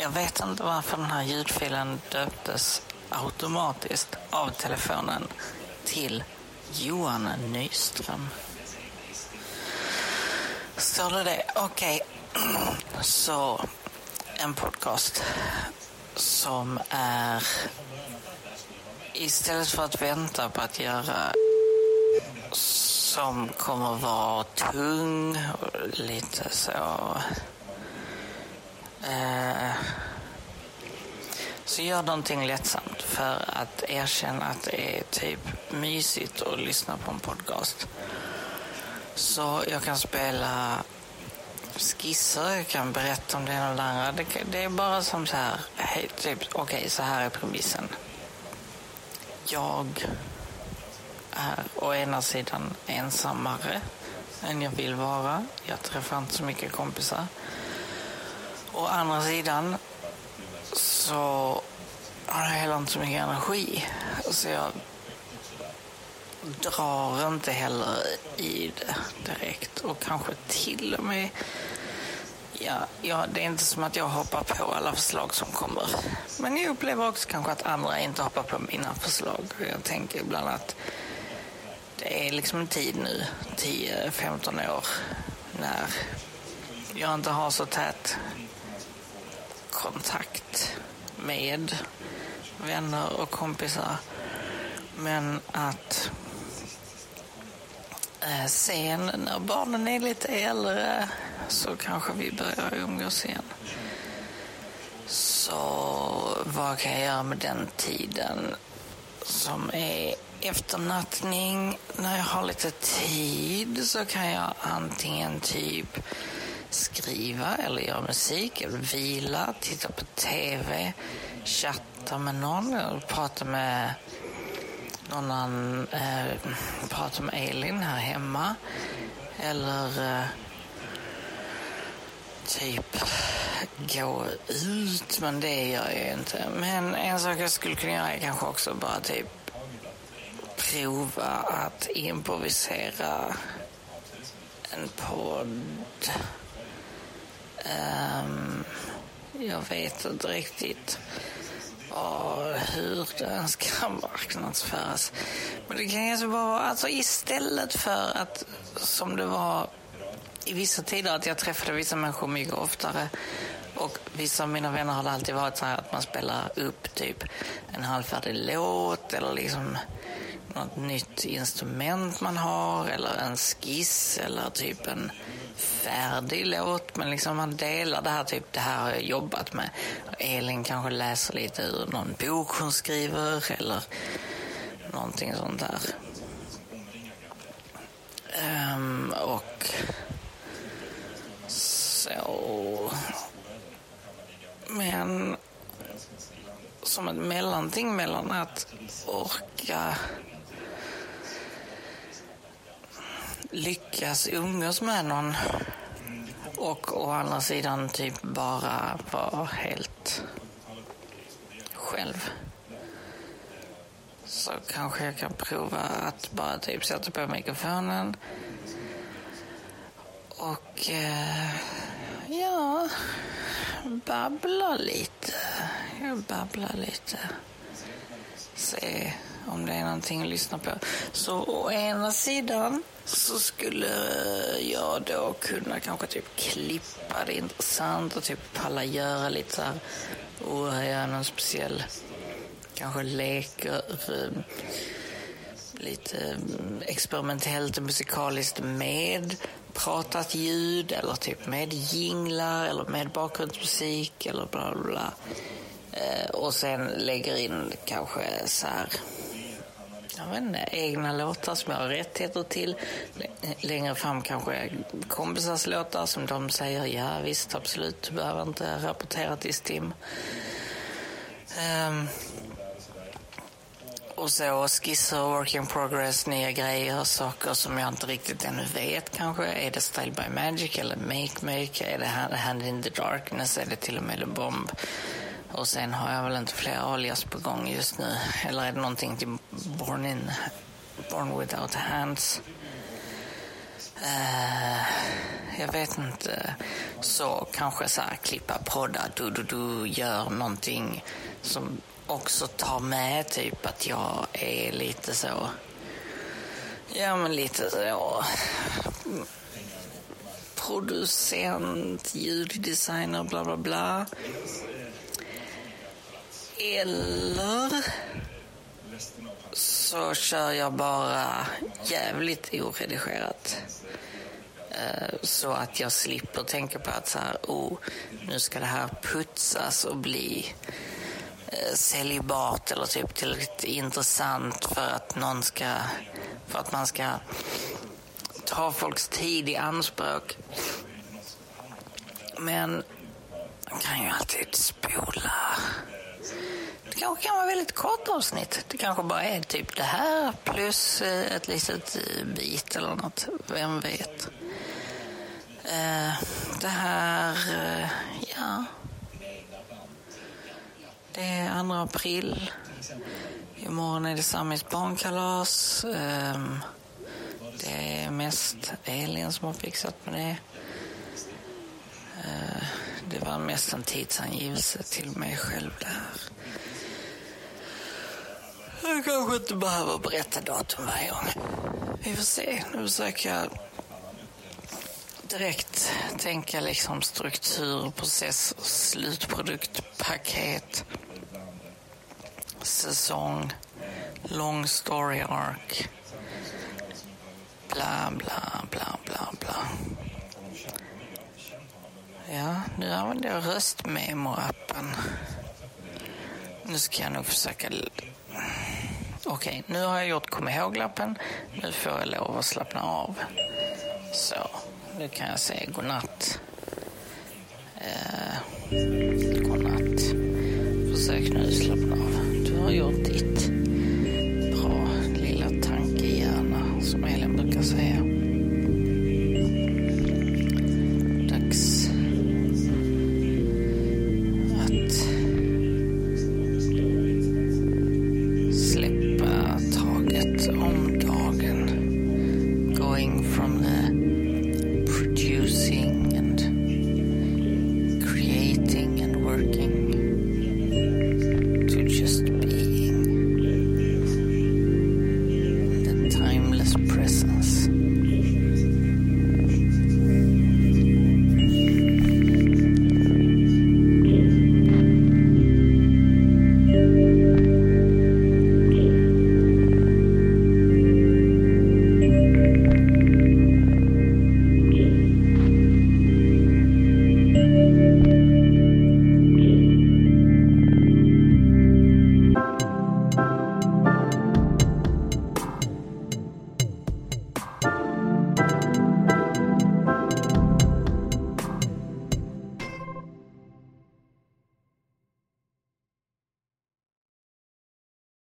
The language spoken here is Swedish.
Jag vet inte varför den här ljudfilen döptes automatiskt av telefonen till Johan Nyström. Står det det? Okej. Så, en podcast som är... Istället för att vänta på att göra som kommer vara tung och lite så... Eh, så gör någonting lättsamt för att erkänna att det är typ mysigt att lyssna på en podcast. Så jag kan spela skisser, jag kan berätta om det ena och det andra. Det, det är bara som så här, hej, typ, okej, okay, så här är premissen. Jag är å ena sidan ensammare än jag vill vara. Jag träffar inte så mycket kompisar. Å andra sidan så har jag heller inte så mycket energi. Så jag drar inte heller i det direkt. Och kanske till och med... Ja, ja, det är inte som att jag hoppar på alla förslag som kommer. Men jag upplever också kanske att andra inte hoppar på mina förslag. Jag tänker ibland att det är liksom en tid nu, 10-15 år, när jag inte har så tät kontakt med vänner och kompisar. Men att eh, sen när barnen är lite äldre så kanske vi börjar umgås igen. Så vad kan jag göra med den tiden som är efternattning? När jag har lite tid så kan jag antingen typ skriva eller göra musik eller vila, titta på TV, chatta med någon eller prata med någon annan, eh, prata med Elin här hemma. Eller eh, typ gå ut, men det gör jag ju inte. Men en sak jag skulle kunna göra är kanske också bara typ prova att improvisera en podd. Um, jag vet inte riktigt och hur den ska marknadsföras. Men det kan kanske vara, alltså istället för att som det var i vissa tider att jag träffade vissa människor mycket oftare och vissa av mina vänner har det alltid varit så här att man spelar upp typ en halvfärdig låt eller liksom något nytt instrument man har eller en skiss eller typ en färdig låt. Men liksom man delar det här, typ det här har jag jobbat med. Elin kanske läser lite ur någon bok hon skriver eller någonting sånt där. Um, och så... Men som ett mellanting mellan att orka lyckas umgås med någon och å andra sidan typ bara vara helt själv. Så kanske jag kan prova att bara typ sätta på mikrofonen och eh, ja, babbla lite. Jag babblar lite. Se om det är någonting att lyssna på. Så å ena sidan så skulle jag då kunna kanske typ klippa det intressant och typ palla göra lite så här och göra någon speciell kanske leker eh, lite mm, experimentellt och musikaliskt med pratat ljud eller typ med jinglar eller med bakgrundsmusik eller bla bla bla. Eh, och sen lägger in kanske så här jag vet inte, egna låtar som jag har rättigheter till. Längre fram kanske kompisars låtar som de säger ja visst absolut, du behöver inte rapportera till STIM. Eh, och så skisser, work in progress, nya grejer, saker som jag inte riktigt ännu vet kanske. Är det Style by Magic eller Make Make? Är det Hand in the Darkness? Är det till och med The Bomb? Och sen har jag väl inte fler alias på gång just nu. Eller är det någonting till Born, in, Born Without Hands? Uh, jag vet inte. Så kanske så här klippa poddar, du, du, du, gör någonting som också tar med typ att jag är lite så... Ja, men lite så... Producent, ljuddesigner, bla bla bla. Eller så kör jag bara jävligt oredigerat. Eh, så att jag slipper tänka på att så här, oh, nu ska det här putsas och bli celibat säljbart eller typ tillräckligt intressant för att någon ska, för att man ska ta folks tid i anspråk. Men man kan ju alltid spola. Det kanske kan vara väldigt kort avsnitt. Det kanske bara är typ det här plus eh, ett litet eh, bit eller något. Vem vet? Eh, det här, ja. Det är 2 april. Imorgon är det Samis barnkalas. Ehm, det är mest Elin som har fixat med det. Eh, det var mest en tidsangivelse till mig själv det här. Jag kanske inte behöver berätta datum varje gång. Vi får se. Nu försöker jag direkt tänka liksom struktur, process, slutprodukt, paket, säsong, long story arc, bla, bla, bla, bla, bla. Ja, nu använder jag röstmemo-appen. Nu ska jag nog försöka Okej, nu har jag gjort kom ihåg-lappen. Nu får jag lov att slappna av. Så, nu kan jag säga godnatt. Eh, godnatt. Försök nu slappna av. Har gjort ditt.